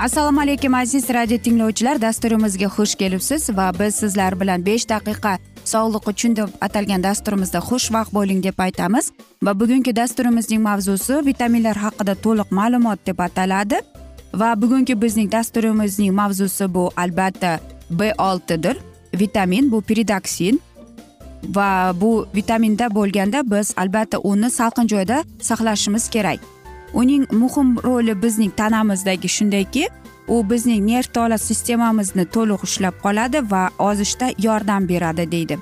assalomu alaykum aziz radio tinglovchilar. Dasturimizga xush kelibsiz va biz sizlar bilan besh daqiqa sog'liq uchun deb atalgan dasturimizda xushvaqt bo'ling deb aytamiz. Va bugungi dasturimizning mavzusi vitaminlar haqida to'liq ma'lumot deb ataladi. Va bugungi bizning dasturimizning mavzusi bu albatta b oltidir. Vitamin bu piridoksin. Va bu vitaminda bo'lganda biz albatta uni salqin joyda saqlashimiz kerak. Uning muhim roli bizning tanamizdagi shundayki u bizning nerv tola sistemamizni to'liq ushlab qoladi va ozishda yordam beradi deydi.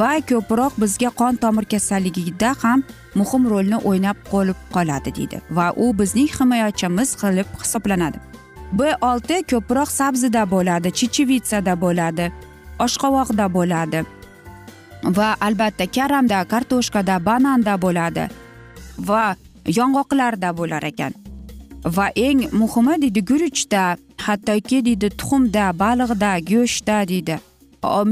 Va ko'proq bizga qon tomir kasalligida ham muhim rolni o'ynab qolib qoladi deydi. Va u bizning himoyachimiz qilib hisoblanadi. B olti ko'proq sabzida bo'ladi chechevitsada bo'ladi oshqovoqda bo'ladi va albatta karamda kartoshkada bananda bo'ladi. Va yong'oqlarda bo'lar ekan. Va eng muhimi deydi guruchda hattoki deydi tuxumda baliqda go'shtda deydi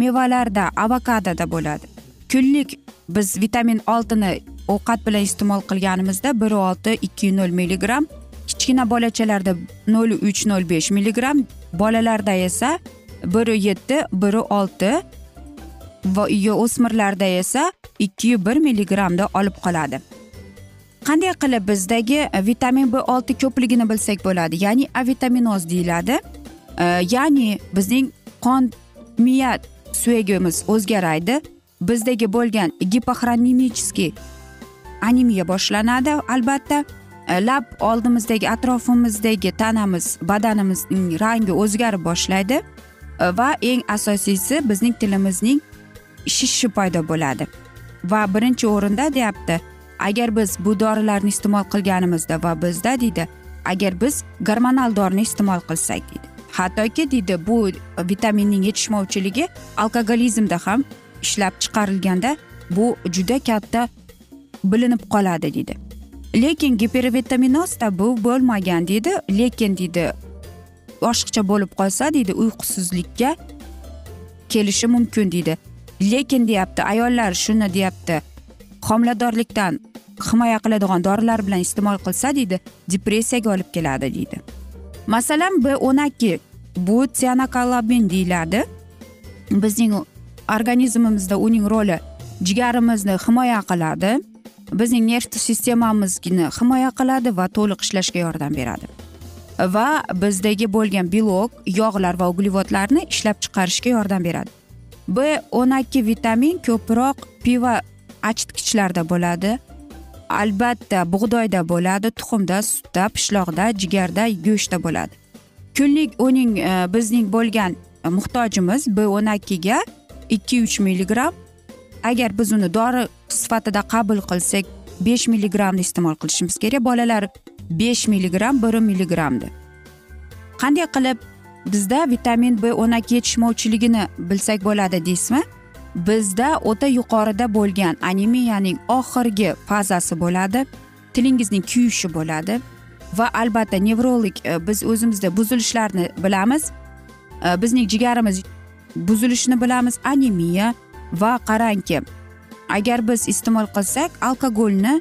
mevalarda avokadoda bo'ladi. Kunlik biz vitamin oltini ovqat bilan iste'mol qilganimizda bir olti ikki nol milligramm kichkina bolachalarda nol uch nol besh milligramm bolalarda esa bir yetti bir olti va o'smirlarda esa ikki bir milligrammda olib qoladi. Qanday qilib bizdagi e, vitamin b olti ko'pligini bilsak bo'ladi? Ya'ni a vitaminoz deyiladi. E, ya'ni bizning qon miya suyagimiz o'zgaraydi. Bizdagi bo'lgan gipoxronimический anemiya boshlanadi albatta. E, lab oldimizdagi atrofimizdagi tanamiz badanimizning rangi o'zgarib boshlaydi. Va eng asosiysi bizning tilimizning shishishi paydo bo'ladi. Va birinchi o'rinda deyapti agar biz bu dorilarni iste'mol qilganimizda va bizda deydi agar biz gormonal dorini iste'mol qilsak deydi. Hattoki deydi bu vitaminning yetishmovchiligi alkogolizmda ham ishlab chiqarilganda bu juda katta bilinib qoladi deydi. Lekin gipervitaminozda bu bo'lmagan deydi. Lekin deydi oshiqcha bo'lib qolsa deydi uyqusizlikka kelishi mumkin deydi. Lekin deyapti ayollar shuni deyapti homiladorlikdan himoya qiladigan dorilar bilan iste'mol qilsa deydi depressiyaga olib keladi deydi. Masalan b o'n ikki bu tsianokolobin deyiladi. Bizning organizmimizda uning roli jigarimizni himoya qiladi. Bizning nerv sistemamizni himoya qiladi va to'liq ishlashga yordam beradi. Va bizdagi bo'lgan belok yog'lar va uglevodlarni ishlab chiqarishga yordam beradi. B o'n ikki vitamin ko'proq pivo achitgichlarda bo'ladi. Albatta bug'doyda bo'ladi tuxumda sutda pishloqda jigarda go'shtda bo'ladi. Kunlik uning e, bizning bo'lgan e, muhtojimiz b o'n ikkiga ikki uch milligramm agar biz uni dori sifatida qabul qilsak besh milligrammni iste'mol qilishimiz kerak. Bolalar besh milligramm bir milligrammni qanday qilib bizda vitamin b o'n ikki yetishmovchiligini bilsak bo'ladi deysizmi? Bizda o'ta yuqorida bo'lgan anemiyaning oxirgi fazasi bo'ladi tilingizning kuyishi bo'ladi va albatta nevrolog e, biz o'zimizda buzilishlarni bilamiz. E, bizning jigarimiz buzilishini bilamiz anemiya va qarangki agar biz iste'mol qilsak alkogolni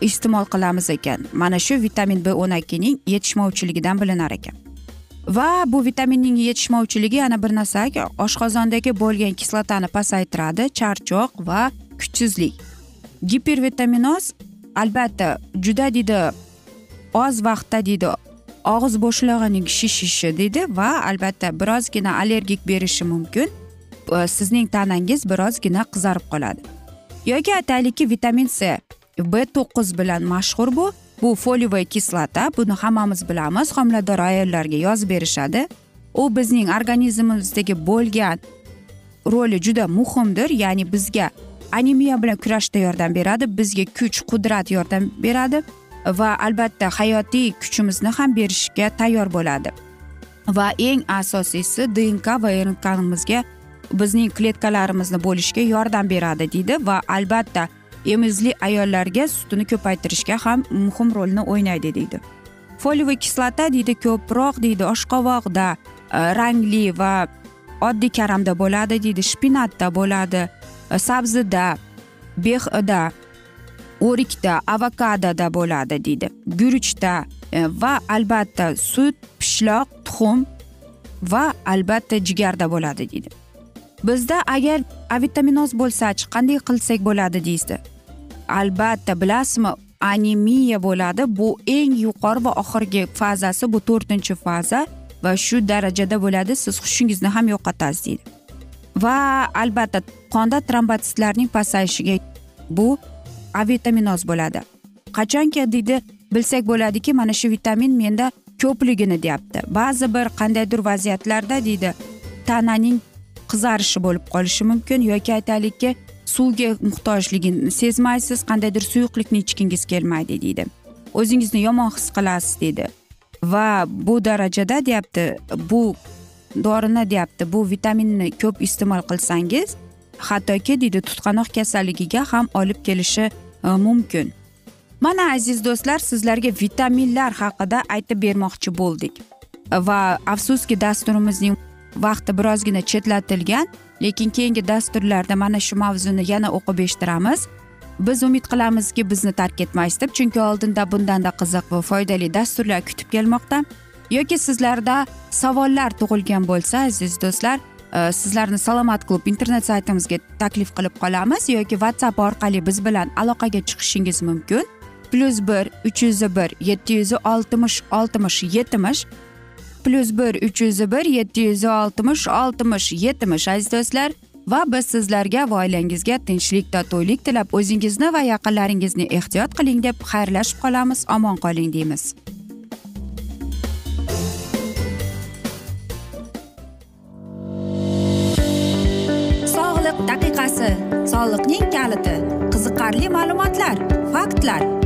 iste'mol qilamiz ekan. Mana shu vitamin b o'n ikkining yetishmovchiligidan bilinar ekan. Va bu vitaminning yetishmovchiligi yana bir narsa oshqozondagi bo'lgan kislotani pasaytiradi charchoq va kuchsizlik. Gipervitaminoz albatta juda deydi oz vaqtda deydi og'iz bo'shlig'ining shishishi deydi va albatta birozgina allergik berishi mumkin. Sizning tanangiz birozgina qizarib qoladi. Yoki aytaylikki vitamin c b to'qqiz bilan mashhur bu. Bu foliyaviy kislota buni hammamiz bilamiz. Homilador ayollarga yozib berishadi. U bizning organizmimizdagi bo'lgan roli juda muhimdir. Ya'ni bizga anemiya bilan kurashishda yordam beradi bizga kuch qudrat yordam beradi va albatta hayotiy kuchimizni ham berishga tayyor bo'ladi. Va eng asosiysi dnk va rnkmizga bizning kletkalarimizni bo'lishga yordam beradi deydi. Va albatta emizli ayollarga sutini ko'paytirishga ham muhim rolni o'ynaydi deydi. Foliyaviy kislota deydi ko'proq deydi oshqovoqda e, rangli va oddiy karamda bo'ladi deydi shpinatda bo'ladi e, sabzida behda o'rikda avokadoda bo'ladi deydi. Guruchda e, va albatta sut pishloq tuxum va albatta jigarda bo'ladi deydi. Bizda agar avitaminoz bo'lsachi qanday qilsak bo'ladi deysiz? Albatta bilasizmi anemiya bo'ladi. Bu eng yuqori va oxirgi fazasi bu to'rtinchi faza va shu darajada bo'ladi. Siz hushingizni ham yo'qotasiz deydi. Va albatta qonda trombotsitlarning pasayishiga bu avitaminoz bo'ladi. Qachonki deydi bilsak bo'ladiki mana shu vitamin menda ko'pligini deyapti. Ba'zi bir qandaydir vaziyatlarda deydi tananing qizarishi bo'lib qolishi mumkin yoki aytaylikki suvga muhtojligini sezmaysiz qandaydir suyuqlikni ichgingiz kelmaydi deydi. O'zingizni yomon his qilasiz deydi. Va bu darajada deyapti bu dorini deyapti bu vitaminni ko'p iste'mol qilsangiz hattoki deydi tutqanoq kasalligiga ham olib kelishi e, mumkin. Mana aziz do'stlar sizlarga vitaminlar haqida aytib bermoqchi bo'ldik. Va afsuski dasturimizning vaqti birozgina chetlatilgan lekin keyingi dasturlarda mana shu mavzuni yana o'qib eshittiramiz. Biz umid qilamizki bizni tark etmaysiz deb chunki oldinda bundanda qiziq va foydali dasturlar kutib kelmoqda. Yoki sizlarda savollar tug'ilgan bo'lsa aziz do'stlar e, sizlarni salomat klub internet saytimizga taklif qilib qolamiz yoki whatsapp orqali biz bilan aloqaga chiqishingiz mumkin. Plyus bir uch yuz bir yetti yuz oltmish oltmish yetmish plyus bir uch yuz bir yetti yuz oltmish oltmish yetmish aziz do'stlar. Va biz sizlarga va oilangizga tinchlik totuvlik tilab o'zingizni va yaqinlaringizni ehtiyot qiling deb xayrlashib qolamiz omon qoling deymiz. Sog'liq daqiqasi soliqning kaliti qiziqarli ma'lumotlar faktlar.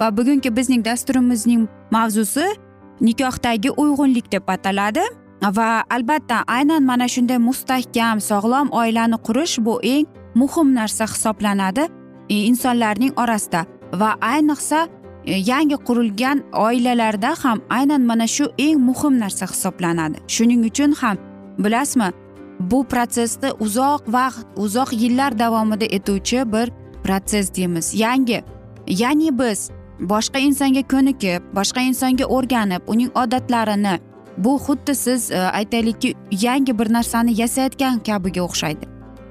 Va bugungi bizning dasturimizning mavzusi nikohdagi uyg'unlik deb ataladi. Va albatta aynan mana shunday mustahkam sog'lom oilani qurish bu eng muhim narsa hisoblanadi e, insonlarning orasida. Va ayniqsa e, yangi qurilgan oilalarda ham aynan mana shu eng muhim narsa hisoblanadi. Shuning uchun ham bilasizmi bu protsessni uzoq vaqt uzoq yillar davomida etuvchi bir protsess deymiz. Yangi ya'ni biz boshqa insonga ko'nikib boshqa insonga o'rganib uning odatlarini bu xuddi siz e, aytaylikki yangi bir narsani yasayotgan kabiga o'xshaydi.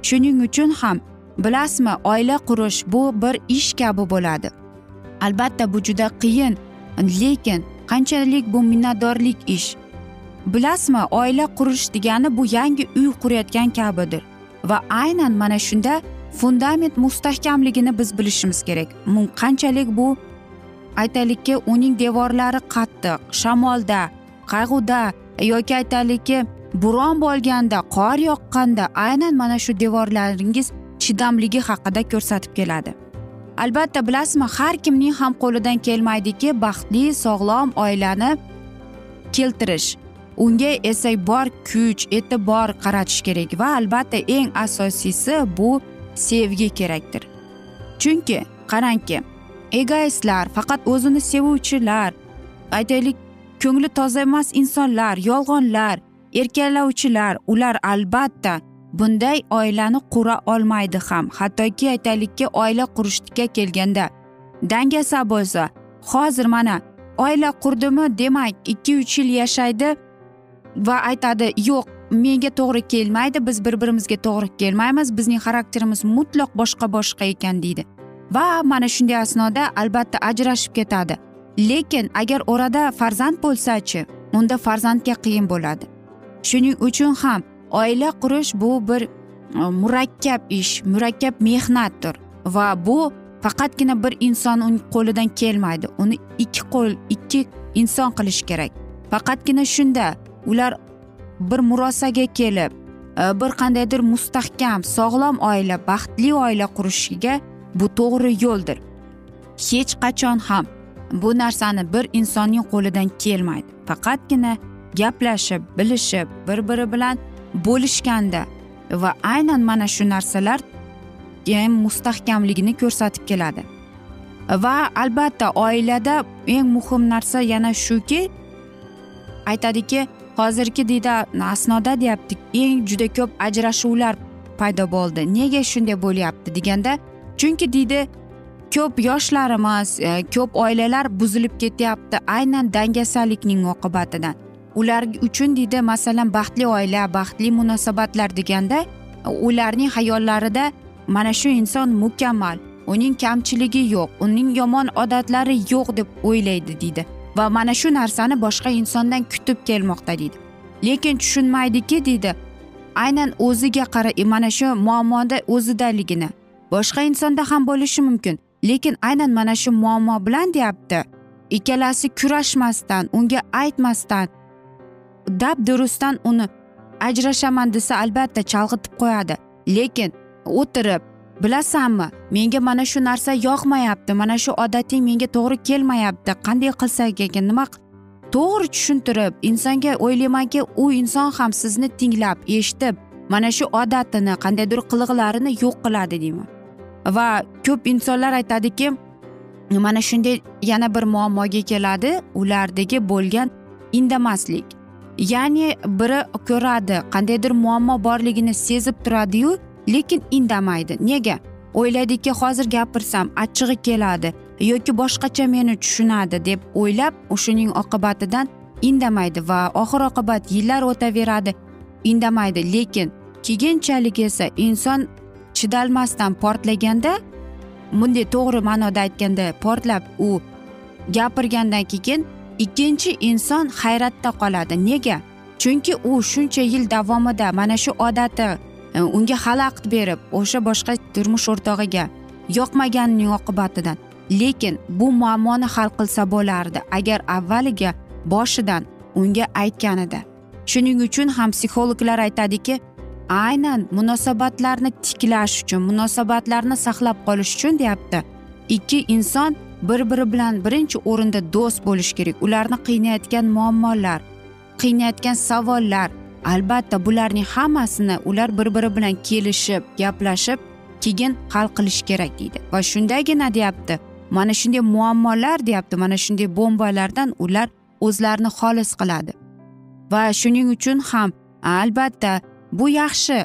Shuning uchun ham bilasizmi oila qurish bu bir ish kabi bo'ladi. Albatta bu juda qiyin lekin qanchalik bu minnatdorlik ish? Bilasizmi oila qurish degani bu yangi uy qurayotgan kabidir va aynan mana shunda fundament mustahkamligini biz bilishimiz kerak. Qanchalik bu aytaylikki uning devorlari qattiq shamolda qayg'uda yoki aytaylikki bo'ron bo'lganda qor yoqqanda aynan mana shu devorlaringiz chidamligi haqida ko'rsatib keladi. Albatta bilasizmi har kimning ham qo'lidan kelmaydiki baxtli sog'lom oilani keltirish unga esa bor kuch e'tibor qaratish kerak va albatta eng asosiysi bu sevgi kerakdir. Chunki qarangki egoistlar faqat o'zini sevuvchilar aytaylik ko'ngli toza emas insonlar yolg'onlar erkalovchilar ular albatta bunday oilani qura olmaydi ham. Hattoki aytaylikki oila qurishga kelganda dangasa bo'lsa hozir mana oila qurdimi demak ikki uch yil yashaydi va aytadi yo'q menga to'g'ri kelmaydi biz bir birimizga to'g'ri kelmaymiz bizning xarakterimiz mutlaq boshqa boshqa ekan deydi. Va mana shunday asnoda albatta ajrashib ketadi. Lekin agar orada farzand bo'lsachi unda farzandga qiyin bo'ladi. Shuning uchun ham oila qurish bu bir e, murakkab ish murakkab mehnatdir va bu faqatgina bir inson qo'lidan kelmaydi. Uni ikki qo'l ikki inson qilish kerak. Faqatgina shunda ular bir murosaga kelib e, bir qandaydir mustahkam sog'lom oila baxtli oila qurishiga bu to'g'ri yo'ldir. Hech qachon ham bu narsani bir insonning qo'lidan kelmaydi. Faqatgina gaplashib bilishib bir biri bilan bo'lishganda va aynan mana shu narsalar ham mustahkamligini ko'rsatib keladi. Va albatta oilada eng muhim narsa yana shuki aytadiki hozirgi deydi asnoda deyapti eng juda ko'p ajrashuvlar paydo bo'ldi. Nega shunday bo'lyapti deganda chunki deydi ko'p yoshlarimiz e, ko'p oilalar buzilib ketyapti aynan dangasalikning oqibatidan. Ular uchun deydi masalan baxtli oila baxtli munosabatlar deganda ularning xayollarida mana shu inson mukammal uning kamchiligi yo'q uning yomon odatlari yo'q deb o'ylaydi deydi va mana shu narsani boshqa insondan kutib kelmoqda deydi lekin tushunmaydiki deydi aynan o'ziga qara e, mana shu muammoda o'zidaligini boshqa insonda ham bo'lishi mumkin. Lekin aynan mana shu muammo bilan deyapti. Ikkalasi kurashmasdan unga aytmasdan dab durustdan uni ajrashaman desa albatta chalg'itib qo'yadi. Lekin o'tirib bilasanmi menga mana shu narsa yoqmayapti mana shu odating menga to'g'ri kelmayapti. Qanday qilsak ekan? Nima to'g'ri tushuntirib insonga o'ylaymanki u inson ham sizni tinglab eshitib mana shu odatini qandaydir qiliqlarini yo'q qiladi deyman. Va ko'p insonlar aytadiki mana shunday yana bir muammoga keladi ulardagi bo'lgan indamaslik. Ya'ni biri ko'radi qandaydir muammo borligini sezib turadiyu lekin indamaydi. Nega? O'ylaydiki hozir gapirsam achchig'i keladi yoki boshqacha meni tushunadi deb o'ylab shuning oqibatidan indamaydi va oxir oqibat yillar o'taveradi indamaydi. Lekin keyinchalik esa inson chidalmasdan portlaganda bunday to'g'ri ma'noda aytganda portlab u gapirgandan keyin ikkinchi inson hayratda qoladi. Nega? Chunki u shuncha yil davomida mana shu odati e, unga xalaqit berib o'sha boshqa turmush o'rtog'iga yoqmaganining oqibatidan. Lekin bu muammoni hal qilsa bo'lardi agar avvaliga boshidan unga aytganida. Shuning uchun ham psixologlar aytadiki aynan munosabatlarni tiklash uchun munosabatlarni saqlab qolish uchun deyapti. Ikki inson bir biri bilan birinchi o'rinda do'st bo'lishi kerak. Ularni qiynayotgan muammolar qiynayotgan savollar albatta bularning hammasini ular bir biri bilan kelishib gaplashib keyin hal qilish kerak deydi. Va shundagina deyapti mana shunday muammolar deyapti mana shunday bombalardan ular o'zlarini xolis qiladi. Va shuning uchun ham albatta bu yaxshi.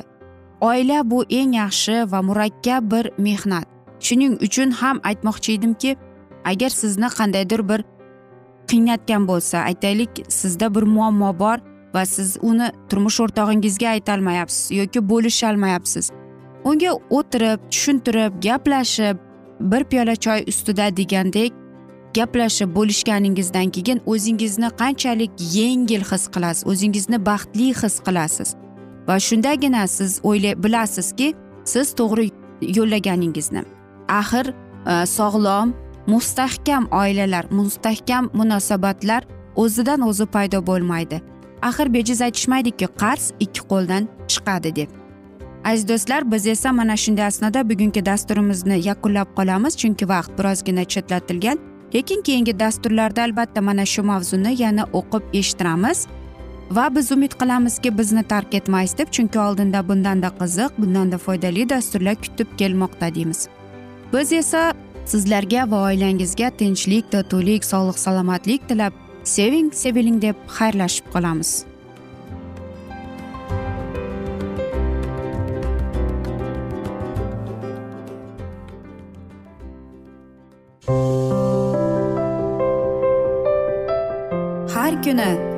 Oila bu eng yaxshi va murakkab bir mehnat. Shuning uchun ham aytmoqchi edimki agar sizni qandaydir bir qiynatgan bo'lsa aytaylik sizda bir muammo bor va siz uni turmush o'rtog'ingizga aytolmayapsiz yoki bo'lisholmayapsiz. Unga o'tirib tushuntirib gaplashib bir piyola choy ustida degandek gaplashib bo'lishganingizdan keyin o'zingizni qanchalik yengil his qilasiz o'zingizni baxtli his qilasiz. Va shundagina siz o'ylay bilasizki siz to'g'ri yo'llaganingizni axir e, sog'lom mustahkam oilalar mustahkam munosabatlar o'zidan o'zi paydo bo'lmaydi. Axir bejiz aytishmaydiki qarz ikki qo'ldan chiqadi deb. Aziz do'stlar biz esa mana shunday asnoda bugungi dasturimizni yakunlab qolamiz chunki vaqt birozgina chetlatilgan. Lekin keyingi dasturlarda albatta mana shu mavzuni yana o'qib eshittiramiz. Va biz umid qilamizki bizni tark etmaysiz deb chunki oldinda bundanda qiziq bundanda foydali dasturlar kutib kelmoqda deymiz. Biz esa sizlarga va oilangizga tinchlik totuvlik sog'lik salomatlik tilab seving seviling deb xayrlashib qolamiz. Har kuni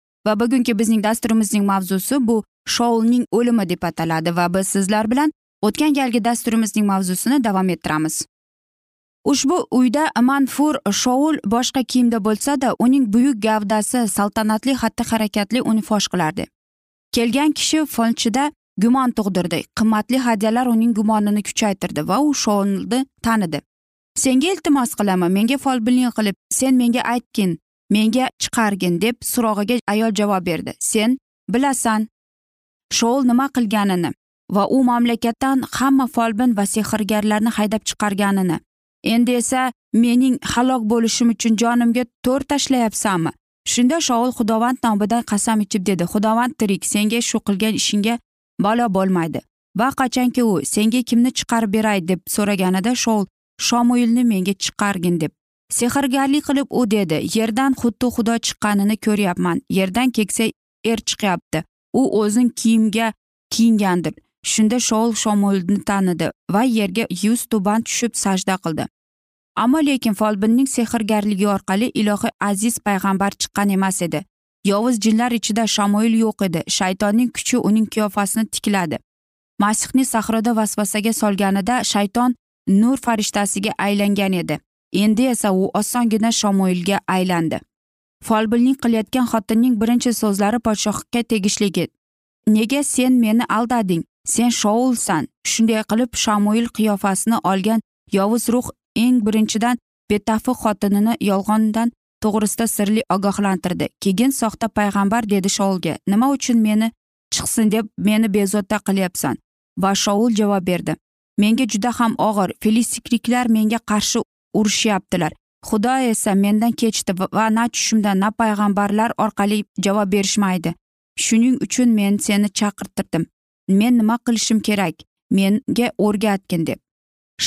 Va bugungi bizning dasturimizning mavzusi bu shoulning o'limi deb ataladi va biz sizlar bilan o'tgan galgi dasturimizning mavzusini davom ettiramiz. Ushbu uyda manfur shoul boshqa kiyimda bo'lsada uning buyuk gavdasi saltanatli xatti harakatli uni fosh qilardi. Kelgan kishi folchida gumon tug'dirdi. Qimmatli hadyalar uning gumonini kuchaytirdi va u shoulni tanidi. Senga iltimos qilaman menga folbinlik qilib sen menga aytgin menga chiqargin deb so'rog'iga ayol javob berdi. Sen bilasan shoul nima qilganini va u mamlakatdan hamma folbin va sehrgarlarni haydab chiqarganini. Endi esa mening halok bo'lishim uchun jonimga to'r tashlayapsanmi? Shunda shoul xudovand nomidan qasam ichib dedi. Xudovand tirik senga shu qilgan ishingga balo bo'lmaydi va qachonki u senga kimni chiqarib beray deb so'raganida shoul shomuilni menga chiqargin deb sehrgarlik qilib u dedi yerdan xuddi xudo chiqqanini ko'ryapman yerdan keksa er chiqyapti. U o'zin kiyimga kiyingandir. Shunda shoul shomulni tanidi va yerga yuz tuban tushib sajda qildi. Ammo lekin folbinning sehrgarligi orqali ilohiy aziz payg'ambar chiqqan emas edi. Yovuz jinlar ichida shamoil yo'q edi. Shaytonning kuchi uning qiyofasini tikladi. Masihni sahroda vasvasaga solganida shayton nur farishtasiga aylangan edi. Endi esa u osongina shamoilga aylandi. Folbinlik qilayotgan xotinning birinchi so'zlari podshohga tegishli nega sen meni aldading? Sen shoulsan. Shunday qilib shamuil qiyofasini olgan yovuz ruh eng birinchidan betafi xotinini yolg'ondan to'g'risida sirli ogohlantirdi. Keyin soxta payg'ambar dedi shoulga nima uchun meni chiqsin deb meni bezovta qilyapsan? Va shoul javob berdi menga juda ham og'ir. Filistikliklar menga qarshi urushyaptilar xudo esa mendan kechdi va na tushimda na payg'ambarlar orqali javob berishmaydi. Shuning uchun men seni chaqirtirdim. Men nima qilishim kerak? Menga o'rgatgin deb.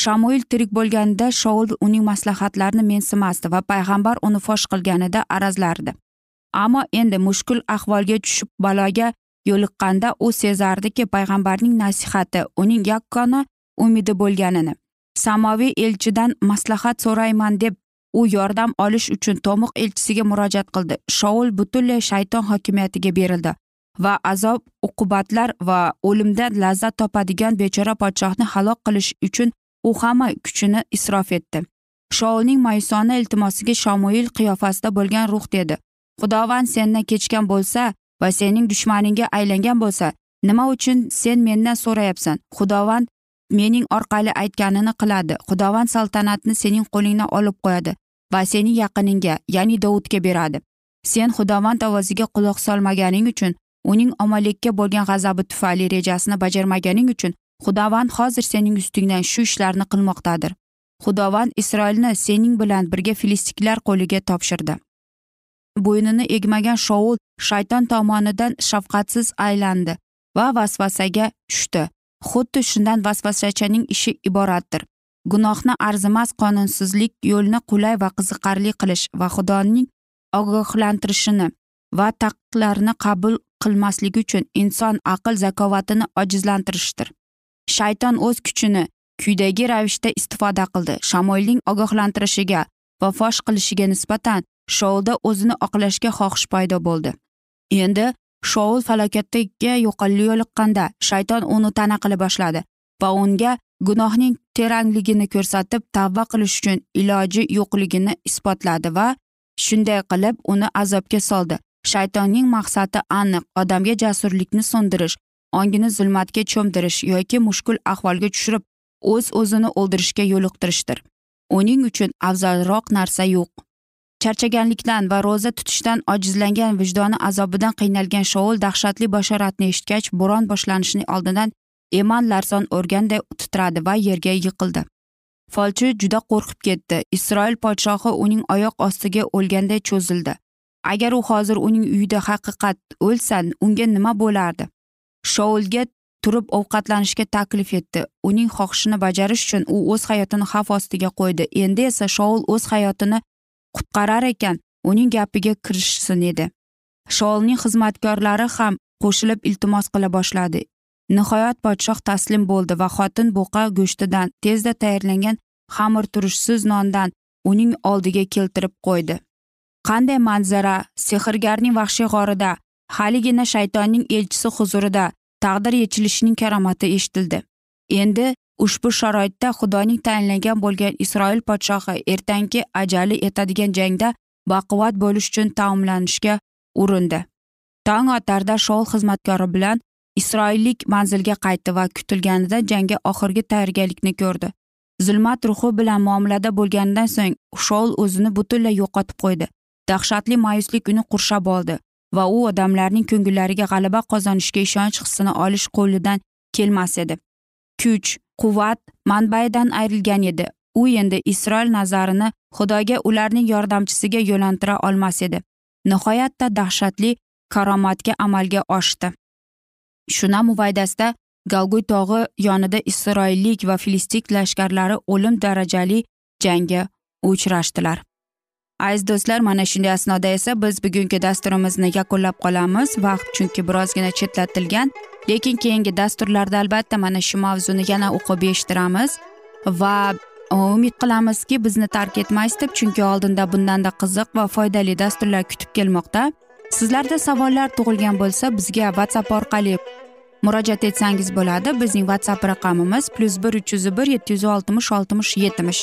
Shamoil tirik bo'lganida shoul uning maslahatlarini mensimasdi va payg'ambar uni fosh qilganida arazlardi. Ammo endi mushkul ahvolga tushib baloga yo'liqqanda u sezardiki payg'ambarning nasihati uning yakkona umidi bo'lganini. Samoviy elchidan maslahat so'rayman deb u yordam olish uchun tomiq elchisiga murojaat qildi. Shoul butunlay shayton hokimiyatiga berildi va azob uqubatlar va o'limdan lazzat topadigan bechora podshohni halok qilish uchun u hamma kuchini isrof etdi. Shoulning mayusona iltimosiga shomuil qiyofasida bo'lgan ruh dedi. Xudovand sendan kechgan bo'lsa va sening dushmaningga aylangan bo'lsa nima uchun sen mendan so'rayapsan? Xudovand mening orqali aytganini qiladi. Xudovand saltanatni sening qo'lingdan olib qo'yadi va sening yaqiningga ya'ni dovudga beradi. Sen xudovand ovoziga quloq solmaganing uchun uning omalikka bo'lgan g'azabi tufayli rejasini bajarmaganing uchun xudovand hozir sening ustingdan shu ishlarni qilmoqdadir. Xudovand isroilni sening bilan birga filistiklar qo'liga topshirdi. Bo'ynini egmagan shovul shayton tomonidan shafqatsiz aylandi va vasvasaga tushdi. Xuddi shundan vasvasachaning ishi iboratdir. Gunohni arzimas qonunsizlik yo'lni qulay va qiziqarli qilish va xudoning ogohlantirishini va taqiqlarni qabul qilmasligi uchun inson aql zakovatini ojizlantirishdir. Shayton o'z kuchini quyidagi ravishda istifoda qildi. Shamoilning ogohlantirishiga va fosh qilishiga nisbatan shoulda o'zini oqlashga xohish paydo bo'ldi. Endi shoul falokatga yo'liqqanda shayton uni ta'na qila boshladi va unga gunohning terangligini ko'rsatib tavba qilish uchun iloji yo'qligini isbotladi va shunday qilib uni azobga soldi. Shaytonning maqsadi aniq odamga jasurlikni so'ndirish ongini zulmatga cho'mdirish yoki mushkul ahvolga tushirib o'z o'zini o'ldirishga yo'liqtirishdir. Uning uchun afzalroq narsa yo'q. Charchaganlikdan va ro'za tutishdan ojizlangan vijdoni azobidan qiynalgan shoul dahshatli bashoratni eshitgach bo'ron boshlanishining oldidan eman larson o'rganday titradi va yerga yiqildi. Folchi juda qo'rqib ketdi. Isroil podshohi uning oyoq ostiga o'lganday cho'zildi. Agar u hozir uning uyida haqiqat o'lsa unga nima bo'lardi? Shoulga turib ovqatlanishga taklif etdi. Uning xohishini bajarish uchun u o'z hayotini xavf ostiga qo'ydi. Endi esa shoul o'z hayotini qutqarar ekan uning gapiga kirishsin edi. Shoulning xizmatkorlari ham qo'shilib iltimos qila boshladi. Nihoyat podshoh taslim bo'ldi va xotin buqa go'shtidan tezda tayyorlangan xamir turishsiz nondan uning oldiga keltirib qo'ydi. Qanday manzara sehrgarning vahshiy g'orida haligina shaytonning elchisi huzurida taqdir yechilishining karomati eshitildi. Endi ushbu sharoitda xudoning tayinlagan bo'lgan isroil podshohi ertangi ajali etadigan jangda baquvvat bo'lish uchun taomlanishga urindi. Tong otarda shol xizmatkori bilan isroillik manzilga qaytdi va kutilganida jangga oxirgi tayyorgarlikni ko'rdi. Zulmat ruhi bilan muomalada bo'lganidan so'ng shoul o'zini butunlay yo'qotib qo'ydi. Dahshatli mayuslik uni qurshab oldi va u odamlarning ko'ngillariga g'alaba qozonishga ishonch hissini olish qo'lidan kelmas edi. Kuch quvvat manbaidan ayrilgan edi. U endi isroil nazarini xudoga ularning yordamchisiga yo'lantira olmas edi. Nihoyatda dahshatli karomatga amalga oshdi. Shuna muvaydasda galguy tog'i yonida isroillik va filistik lashkarlari o'lim darajali jangga uchrashdilar. Aziz do'stlar mana shunday asnoda esa biz bugungi dasturimizni yakunlab qolamiz. Vaqt chunki birozgina chetlatilgan lekin keyingi dasturlarda albatta mana shu mavzuni yana o'qib eshittiramiz. Va e, umid qilamizki bizni tark etmaysiz deb chunki oldinda bundanda qiziq va foydali dasturlar kutib kelmoqda. Sizlarda savollar tug'ilgan bo'lsa bizga whatsapp orqali murojaat etsangiz bo'ladi. Bizning whatsapp raqamimiz plyus bir uch yuz bir yetti yuz oltmish oltmish yetmish.